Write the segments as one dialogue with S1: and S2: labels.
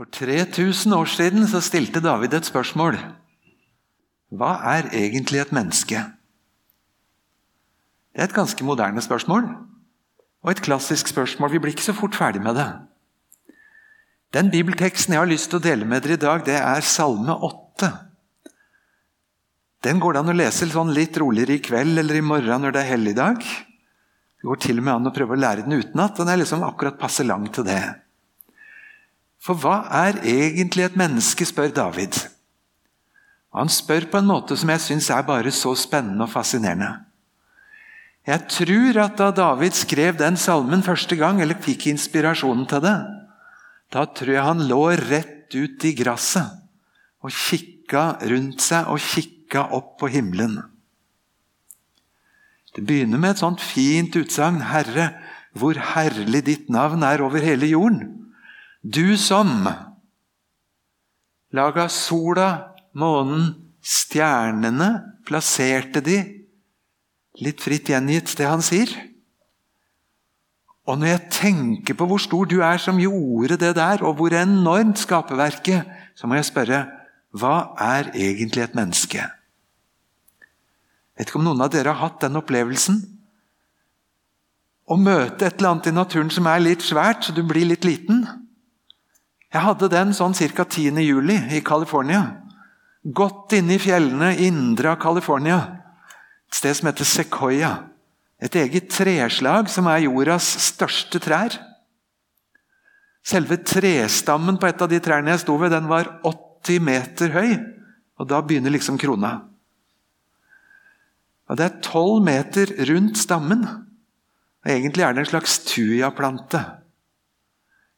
S1: For 3000 år siden så stilte David et spørsmål. Hva er egentlig et menneske? Det er et ganske moderne spørsmål, og et klassisk spørsmål. Vi blir ikke så fort ferdig med det. Den bibelteksten jeg har lyst til å dele med dere i dag, det er Salme 8. Den går det an å lese sånn litt roligere i kveld eller i morgen når det er helligdag. Det går til og med an å prøve å lære den utenat. Den er liksom akkurat passe lang til det. For hva er egentlig et menneske, spør David. Han spør på en måte som jeg syns er bare så spennende og fascinerende. Jeg tror at da David skrev den salmen første gang, eller fikk inspirasjonen til det, da tror jeg han lå rett ut i gresset og kikka rundt seg og kikka opp på himmelen. Det begynner med et sånt fint utsagn. Herre, hvor herlig ditt navn er over hele jorden. Du som laga sola, månen, stjernene, plasserte de Litt fritt gjengitt, det han sier. Og når jeg tenker på hvor stor du er som gjorde det der, og hvor enormt skaperverket, så må jeg spørre hva er egentlig et menneske? Vet ikke om noen av dere har hatt den opplevelsen? Å møte et eller annet i naturen som er litt svært, så du blir litt liten. Jeg hadde den sånn ca. 10. juli i California. Godt inne i fjellene indre av California. Et sted som heter Sequoia. Et eget treslag som er jordas største trær. Selve trestammen på et av de trærne jeg sto ved, den var 80 meter høy. Og da begynner liksom krona. Og Det er 12 meter rundt stammen. Og Egentlig er det en slags tujaplante.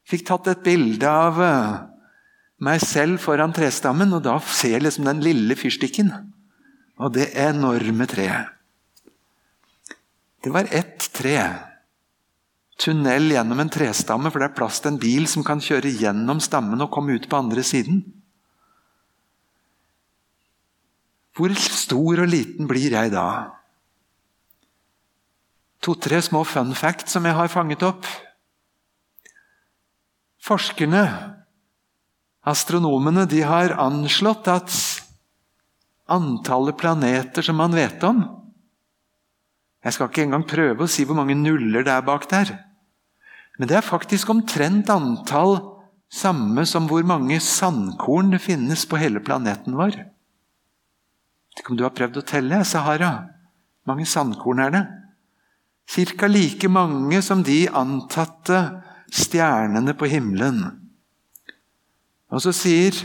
S1: Fikk tatt et bilde av eh, meg selv foran trestammen, og da ser jeg liksom den lille fyrstikken. Og det enorme treet. Det var ett tre. Tunnel gjennom en trestamme, for det er plass til en bil som kan kjøre gjennom stammen og komme ut på andre siden. Hvor stor og liten blir jeg da? To-tre små fun facts som jeg har fanget opp. Forskerne, astronomene, de har anslått at antallet planeter som man vet om Jeg skal ikke engang prøve å si hvor mange nuller det er bak der. Men det er faktisk omtrent antall samme som hvor mange sandkorn det finnes på hele planeten vår. Tenk om du har prøvd å telle Sahara? Mange sandkorn er det? Cirka like mange som de antatte stjernene på himmelen. Og så sier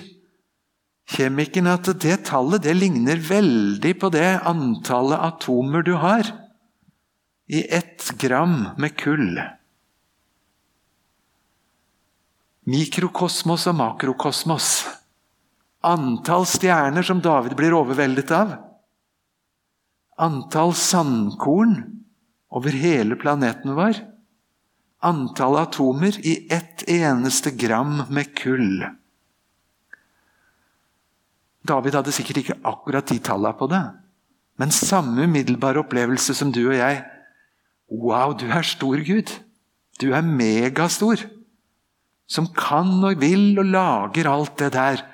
S1: kjemikeren at det tallet det ligner veldig på det antallet atomer du har i ett gram med kull. Mikrokosmos og makrokosmos. Antall stjerner som David blir overveldet av. Antall sandkorn over hele planeten vår. Antall atomer i ett eneste gram med kull. David hadde sikkert ikke akkurat de tallene på det, men samme umiddelbare opplevelse som du og jeg. Wow, du er stor, Gud. Du er megastor. Som kan og vil og lager alt det der.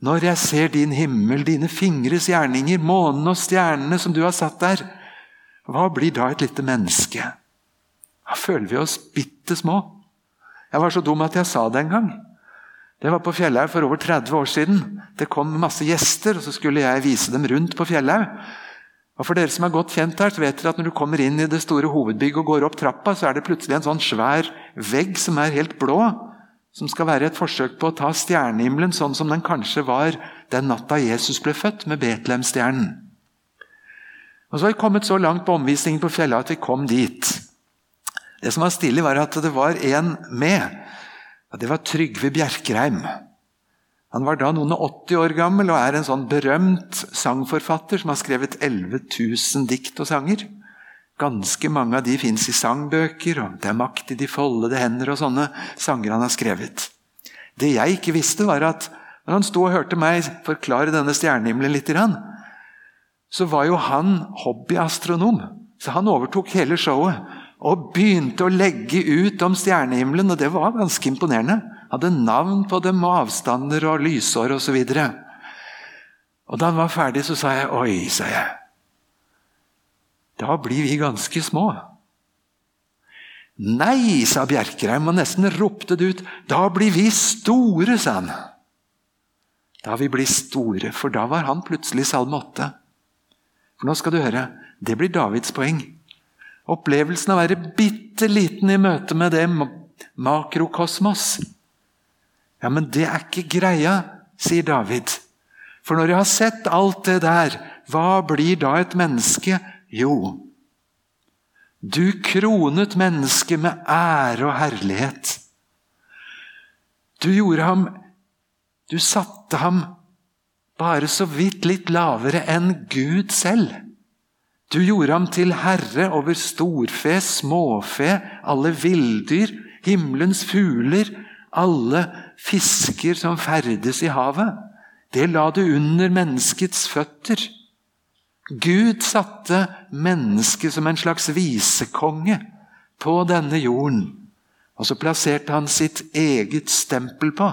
S1: Når jeg ser din himmel, dine fingres gjerninger, månen og stjernene som du har satt der, hva blir da et lite menneske? Da føler vi oss bitte små. Jeg var så dum at jeg sa det en gang. Det var på Fjellhaug for over 30 år siden. Det kom masse gjester, og så skulle jeg vise dem rundt på Fjellhaug. Og For dere som er godt kjent her, så vet dere at når du kommer inn i det store hovedbygget og går opp trappa, så er det plutselig en sånn svær vegg som er helt blå. Som skal være et forsøk på å ta stjernehimmelen sånn som den kanskje var den natta Jesus ble født, med Betlehemstjernen. Og Så har vi kommet så langt på omvisningen på Fjellhaug at vi kom dit. Det som var stilig, var at det var en med det var Trygve Bjerkreim. Han var da noen og 80 år gammel og er en sånn berømt sangforfatter som har skrevet 11 000 dikt og sanger. Ganske mange av de fins i sangbøker, og 'Det er makt i de foldede hender' og sånne sanger han har skrevet. Det jeg ikke visste, var at når han sto og hørte meg forklare denne stjernehimmelen litt, så var jo han hobbyastronom. Så han overtok hele showet og begynte å legge ut om stjernehimmelen, og det var ganske imponerende. Hadde navn på dem og avstander og lysår osv. Og, så og da han var ferdig, så sa jeg 'oi', sa jeg. Da blir vi ganske små. Nei, sa Bjerkreim og nesten ropte det ut. Da blir vi store, sa han. Da vi blir store, for da var han plutselig salme 8. For nå skal du høre, det blir Davids poeng. Opplevelsen av å være bitte liten i møte med det makrokosmos. Ja, men det er ikke greia, sier David. For når jeg har sett alt det der, hva blir da et menneske? Jo, du kronet mennesket med ære og herlighet. Du gjorde ham Du satte ham bare så vidt litt lavere enn Gud selv. Du gjorde ham til herre over storfe, småfe, alle villdyr, himmelens fugler, alle fisker som ferdes i havet. Det la du under menneskets føtter. Gud satte mennesket som en slags visekonge på denne jorden, og så plasserte han sitt eget stempel på.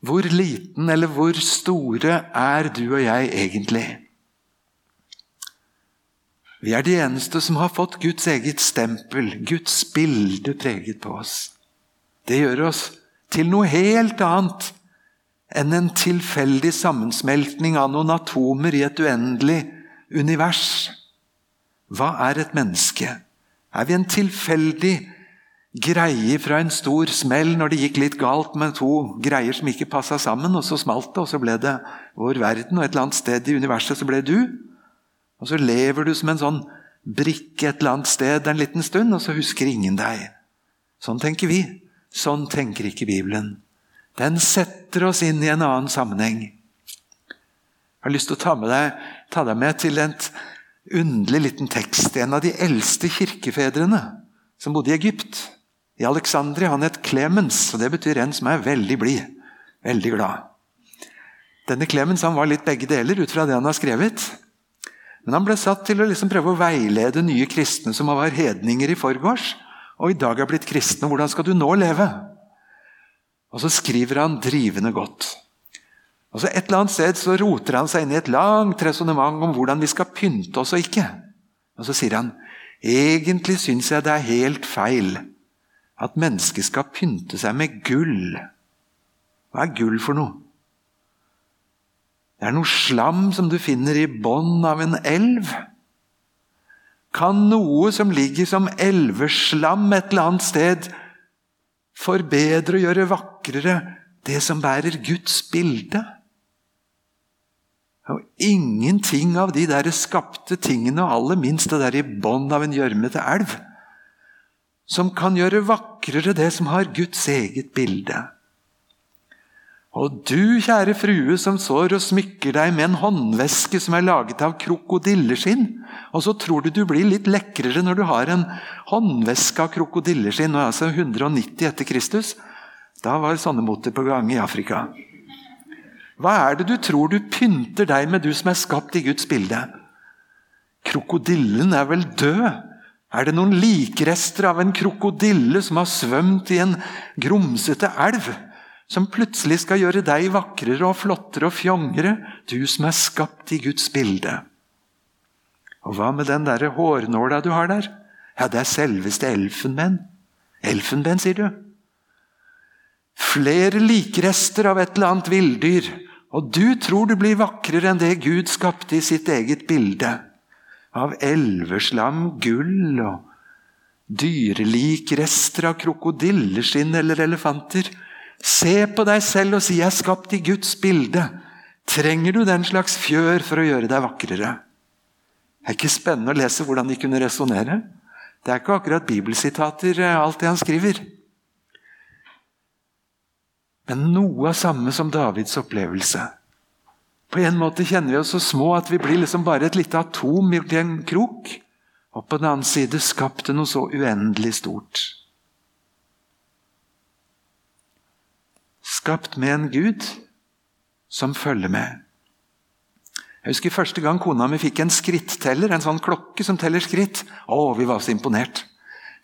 S1: Hvor liten eller hvor store er du og jeg egentlig? Vi er de eneste som har fått Guds eget stempel, Guds bilde preget på oss. Det gjør oss til noe helt annet enn en tilfeldig sammensmeltning av noen atomer i et uendelig univers. Hva er et menneske? Er vi en tilfeldig greie fra en stor smell når det gikk litt galt med to greier som ikke passa sammen, og så smalt det, og så ble det vår verden, og et eller annet sted i universet så ble du. Og så lever du som en sånn brikke et eller annet sted en liten stund, og så husker ingen deg. Sånn tenker vi. Sånn tenker ikke Bibelen. Den setter oss inn i en annen sammenheng. Jeg har lyst til å ta, deg, ta deg med til en underlig liten tekst. En av de eldste kirkefedrene som bodde i Egypt. I Alexandria han het Clemens, og det betyr en som er veldig blid. Veldig glad. Denne Clemens han var litt begge deler ut fra det han har skrevet. Men han ble satt til å liksom prøve å veilede nye kristne som var hedninger i forgårs, og i dag er blitt kristne. Hvordan skal du nå leve? Og så skriver han drivende godt. Og så Et eller annet sted så roter han seg inn i et langt resonnement om hvordan vi skal pynte oss og ikke. Og så sier han egentlig syns jeg det er helt feil at mennesket skal pynte seg med gull. Hva er gull for noe? Det er noe slam som du finner i bånn av en elv. Kan noe som ligger som elveslam et eller annet sted, forbedre og gjøre vakrere det som bærer Guds bilde? Og ingenting av de der skapte tingene, og aller minst det der i bånn av en gjørmete elv, som kan gjøre vakrere det som har Guds eget bilde. Og du, kjære frue, som sår og smykker deg med en håndveske som er laget av krokodilleskinn, og så tror du du blir litt lekrere når du har en håndveske av krokodilleskinn, altså 190 etter Kristus. Da var sånne moter på gang i Afrika. Hva er det du tror du pynter deg med, du som er skapt i Guds bilde? Krokodillen er vel død? Er det noen likrester av en krokodille som har svømt i en grumsete elv, som plutselig skal gjøre deg vakrere og flottere og fjongere, du som er skapt i Guds bilde? Og hva med den der hårnåla du har der? Ja, det er selveste elfenben. Elfenben, sier du? Flere likrester av et eller annet villdyr, og du tror du blir vakrere enn det Gud skapte i sitt eget bilde av elveslam, gull og dyrelikrester av krokodilleskinn eller elefanter. Se på deg selv og si 'jeg er skapt i Guds bilde'. Trenger du den slags fjør for å gjøre deg vakrere? Det er ikke spennende å lese hvordan de kunne resonnere. Det er ikke akkurat bibelsitater, eh, alt det han skriver. Men noe av samme som Davids opplevelse. På en måte kjenner vi oss så små at vi blir liksom bare et lite atom gjort i en krok. Og på den annen side skapt til noe så uendelig stort. Skapt med en Gud som følger med. Jeg husker første gang kona mi fikk en skritteller, en sånn klokke som teller skritt. Å, vi var så imponert.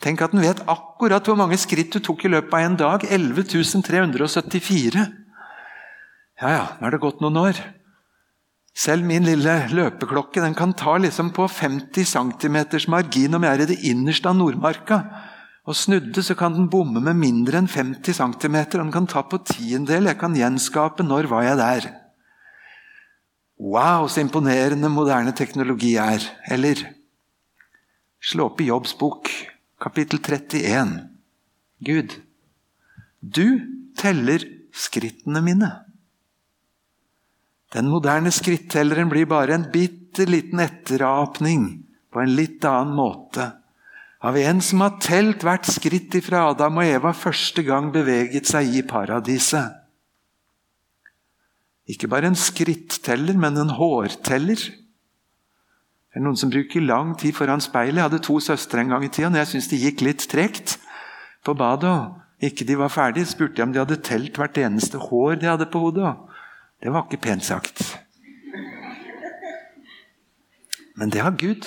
S1: Tenk at den vet akkurat hvor mange skritt du tok i løpet av en dag. 11 374. Ja ja, nå er det gått noen år. Selv min lille løpeklokke den kan ta liksom på 50 cm margin om jeg er i det innerste av Nordmarka. Og snudde så kan den bomme med mindre enn 50 cm. Den kan ta på tiendedel. Jeg kan gjenskape når var jeg der. Wow, så imponerende moderne teknologi er. Eller slå opp i Jobbs bok, kapittel 31. Gud, du teller skrittene mine. Den moderne skrittelleren blir bare en bitte liten etterapning på en litt annen måte av en som har telt hvert skritt ifra Adam og Eva første gang beveget seg i paradiset. Ikke bare en skritteller, men en hårteller. Det er noen som bruker lang tid foran speilet. Jeg hadde to søstre en gang i tida, og jeg syntes det gikk litt tregt på badet. ikke de var ferdige, spurte jeg om de hadde telt hvert eneste hår de hadde på hodet. Det var ikke pent sagt. Men det har Gud.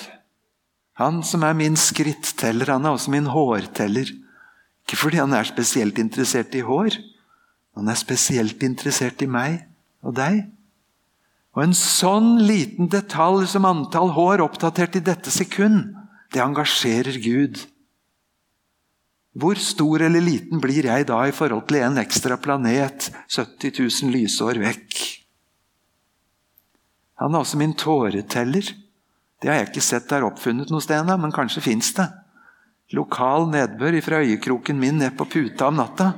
S1: Han som er min skritteller, han er også min hårteller. Ikke fordi han er spesielt interessert i hår, han er spesielt interessert i meg og deg. Og en sånn liten detalj som antall hår oppdatert i dette sekund, det engasjerer Gud. Hvor stor eller liten blir jeg da i forhold til en ekstra planet 70 000 lysår vekk? Han er også min tåreteller. Det har jeg ikke sett er oppfunnet noe sted ennå, men kanskje fins det. Lokal nedbør fra øyekroken min ned på puta om natta.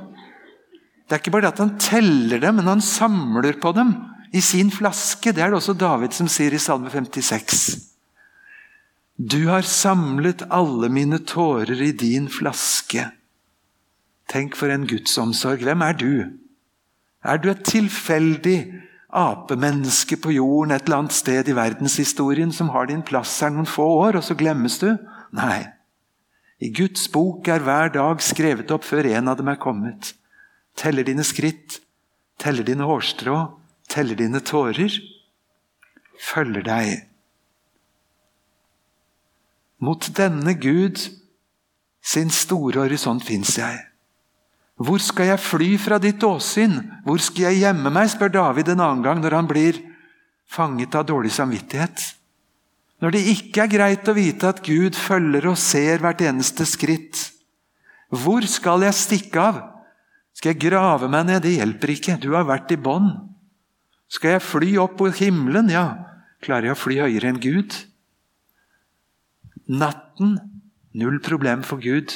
S1: Det er ikke bare det at han teller dem, men han samler på dem i sin flaske. Det er det også David som sier i Salme 56. Du har samlet alle mine tårer i din flaske. Tenk for en gudsomsorg. Hvem er du? Er du et tilfeldig apemenneske på jorden et eller annet sted i verdenshistorien som har din plass her noen få år, og så glemmes du? Nei. I Guds bok er hver dag skrevet opp før en av dem er kommet. Teller dine skritt, teller dine hårstrå, teller dine tårer. Følger deg. Mot denne Gud sin store horisont fins jeg. Hvor skal jeg fly fra ditt åsyn? Hvor skal jeg gjemme meg? spør David en annen gang når han blir fanget av dårlig samvittighet. Når det ikke er greit å vite at Gud følger og ser hvert eneste skritt. Hvor skal jeg stikke av? Skal jeg grave meg ned? Det hjelper ikke. Du har vært i bånn. Skal jeg fly opp på himmelen? Ja, klarer jeg å fly høyere enn Gud? Natten null problem for Gud.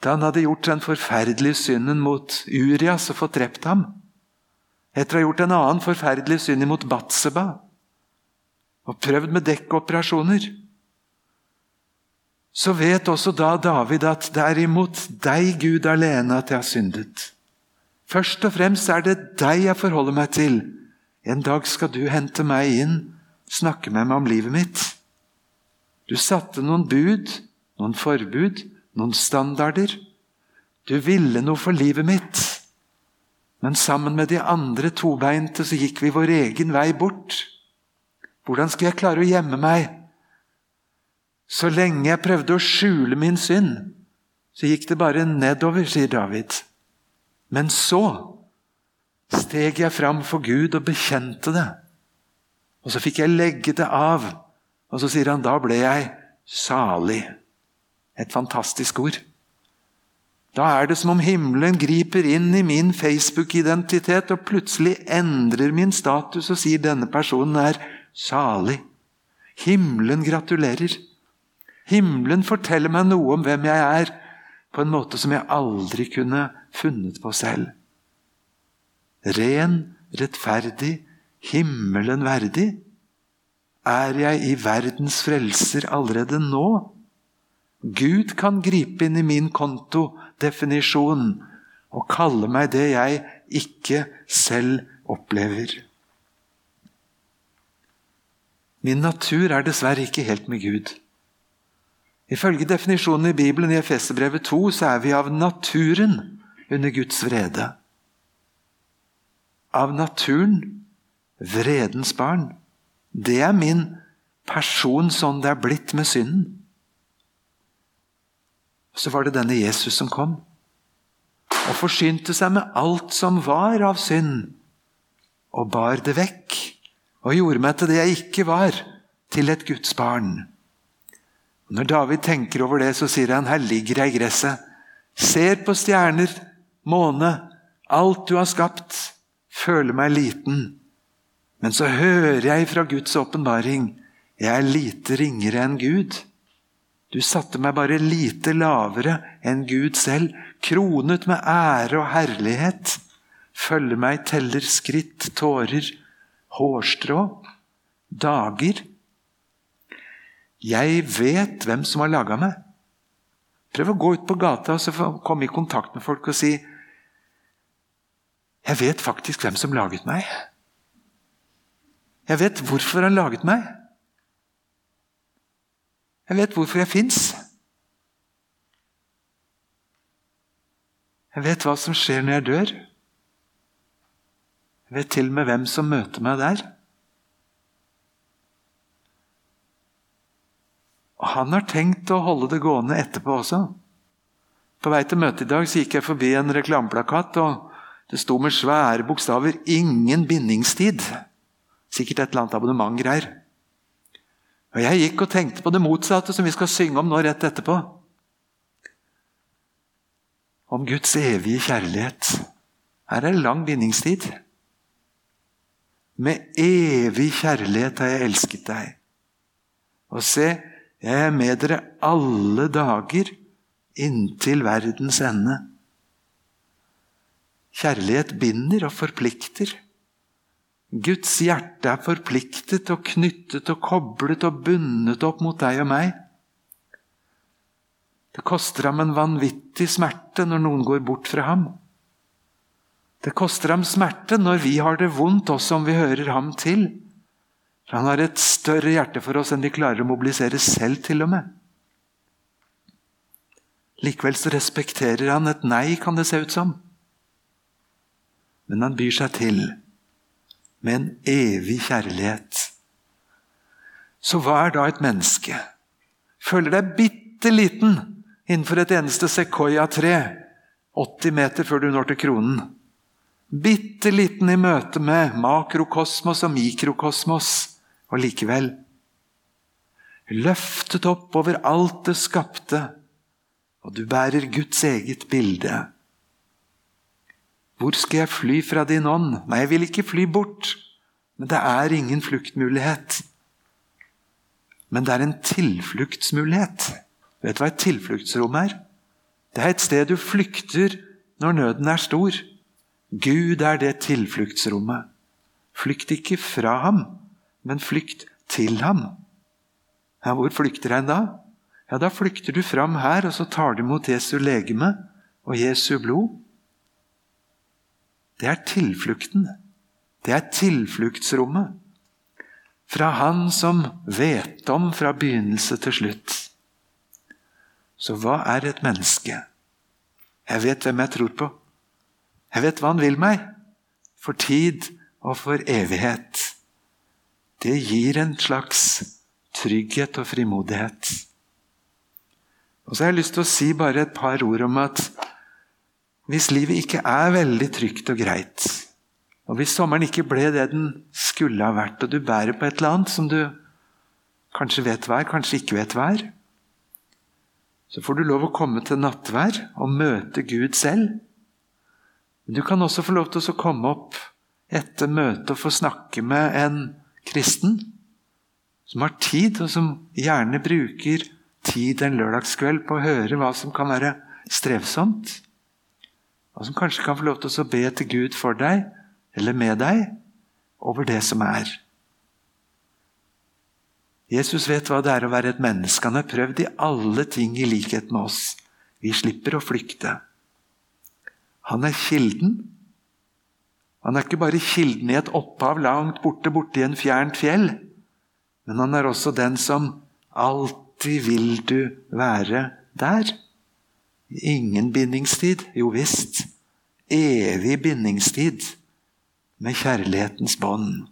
S1: Da han hadde gjort den forferdelige synden mot Urias og fått drept ham, etter å ha gjort en annen forferdelig synd imot Batseba og prøvd med dekkoperasjoner så vet også da David at det er imot deg, Gud, alene at jeg har syndet. Først og fremst er det deg jeg forholder meg til. En dag skal du hente meg inn, snakke med meg om livet mitt. Du satte noen bud, noen forbud, noen standarder. Du ville noe for livet mitt. Men sammen med de andre tobeinte så gikk vi vår egen vei bort. Hvordan skal jeg klare å gjemme meg så lenge jeg prøvde å skjule min synd, så gikk det bare nedover, sier David. Men så steg jeg fram for Gud og bekjente det. Og så fikk jeg legge det av. Og så sier han da ble jeg salig. Et fantastisk ord. Da er det som om himmelen griper inn i min Facebook-identitet og plutselig endrer min status og sier denne personen er salig. Himmelen gratulerer. Himmelen forteller meg noe om hvem jeg er, på en måte som jeg aldri kunne funnet på selv. Ren, rettferdig, himmelen verdig. Er jeg i verdens frelser allerede nå? Gud kan gripe inn i min kontodefinisjon og kalle meg det jeg ikke selv opplever. Min natur er dessverre ikke helt med Gud. Ifølge definisjonen i Bibelen i Efeserbrevet 2 så er vi av naturen under Guds vrede. Av naturen vredens barn. Det er min person sånn det er blitt med synden. Så var det denne Jesus som kom og forsynte seg med alt som var av synd, og bar det vekk, og gjorde meg til det jeg ikke var, til et Guds barn. Når David tenker over det, så sier han her ligger jeg i gresset, ser på stjerner, måne, alt du har skapt, føler meg liten. Men så hører jeg fra Guds åpenbaring, jeg er lite ringere enn Gud. Du satte meg bare lite lavere enn Gud selv, kronet med ære og herlighet. Følge meg, teller skritt, tårer, hårstrå, dager. Jeg vet hvem som har laga meg. Prøv å gå ut på gata og komme i kontakt med folk og si Jeg vet faktisk hvem som laget meg. Jeg vet hvorfor han laget meg. Jeg vet hvorfor jeg fins. Jeg vet hva som skjer når jeg dør. Jeg vet til og med hvem som møter meg der. Og han har tenkt å holde det gående etterpå også. På vei til møtet i dag så gikk jeg forbi en reklameplakat, og det sto med svære bokstaver 'Ingen bindingstid'. Sikkert et eller annet abonnement-greier. Og Jeg gikk og tenkte på det motsatte, som vi skal synge om nå rett etterpå. Om Guds evige kjærlighet. Her er det lang bindingstid. Med evig kjærlighet har jeg elsket deg. Og se, jeg er med dere alle dager inntil verdens ende. Kjærlighet binder og forplikter. Guds hjerte er forpliktet og knyttet og koblet og bundet opp mot deg og meg. Det koster ham en vanvittig smerte når noen går bort fra ham. Det koster ham smerte når vi har det vondt, også om vi hører ham til. For han har et større hjerte for oss enn vi klarer å mobilisere selv, til og med. Likevel så respekterer han et nei, kan det se ut som. Men han byr seg til med en evig kjærlighet. Så hva er da et menneske? Føler deg bitte liten innenfor et eneste sequoia-tre 80 meter før du når til kronen. Bitte liten i møte med makrokosmos og mikrokosmos, og likevel Løftet opp over alt det skapte, og du bærer Guds eget bilde. Hvor skal jeg fly fra din ånd? Nei, jeg vil ikke fly bort. Men det er ingen fluktmulighet. Men det er en tilfluktsmulighet. Vet du hva et tilfluktsrom er? Det er et sted du flykter når nøden er stor. Gud er det tilfluktsrommet. Flykt ikke fra ham, men flykt til ham. Ja, hvor flykter en da? Ja, Da flykter du fram her, og så tar du imot Jesu legeme og Jesu blod. Det er tilflukten. Det er tilfluktsrommet. Fra Han som vet om fra begynnelse til slutt. Så hva er et menneske? Jeg vet hvem jeg tror på. Jeg vet hva han vil meg. For tid og for evighet. Det gir en slags trygghet og frimodighet. Og så har jeg lyst til å si bare et par ord om at hvis livet ikke er veldig trygt og greit, og hvis sommeren ikke ble det den skulle ha vært, og du bærer på et eller annet som du kanskje vet hva er, kanskje ikke vet hva er, så får du lov å komme til nattvær og møte Gud selv. Men du kan også få lov til å komme opp etter møtet og få snakke med en kristen som har tid, og som gjerne bruker tid en lørdagskveld på å høre hva som kan være strevsomt og som kanskje kan få lov til å be til Gud for deg, eller med deg, over det som er. Jesus vet hva det er å være et menneske. Han har prøvd i alle ting i likhet med oss. Vi slipper å flykte. Han er kilden. Han er ikke bare kilden i et opphav langt borte, borte i en fjernt fjell. Men han er også den som alltid vil du være der. Ingen bindingstid? Jo visst. Evig bindingstid med kjærlighetens bånd.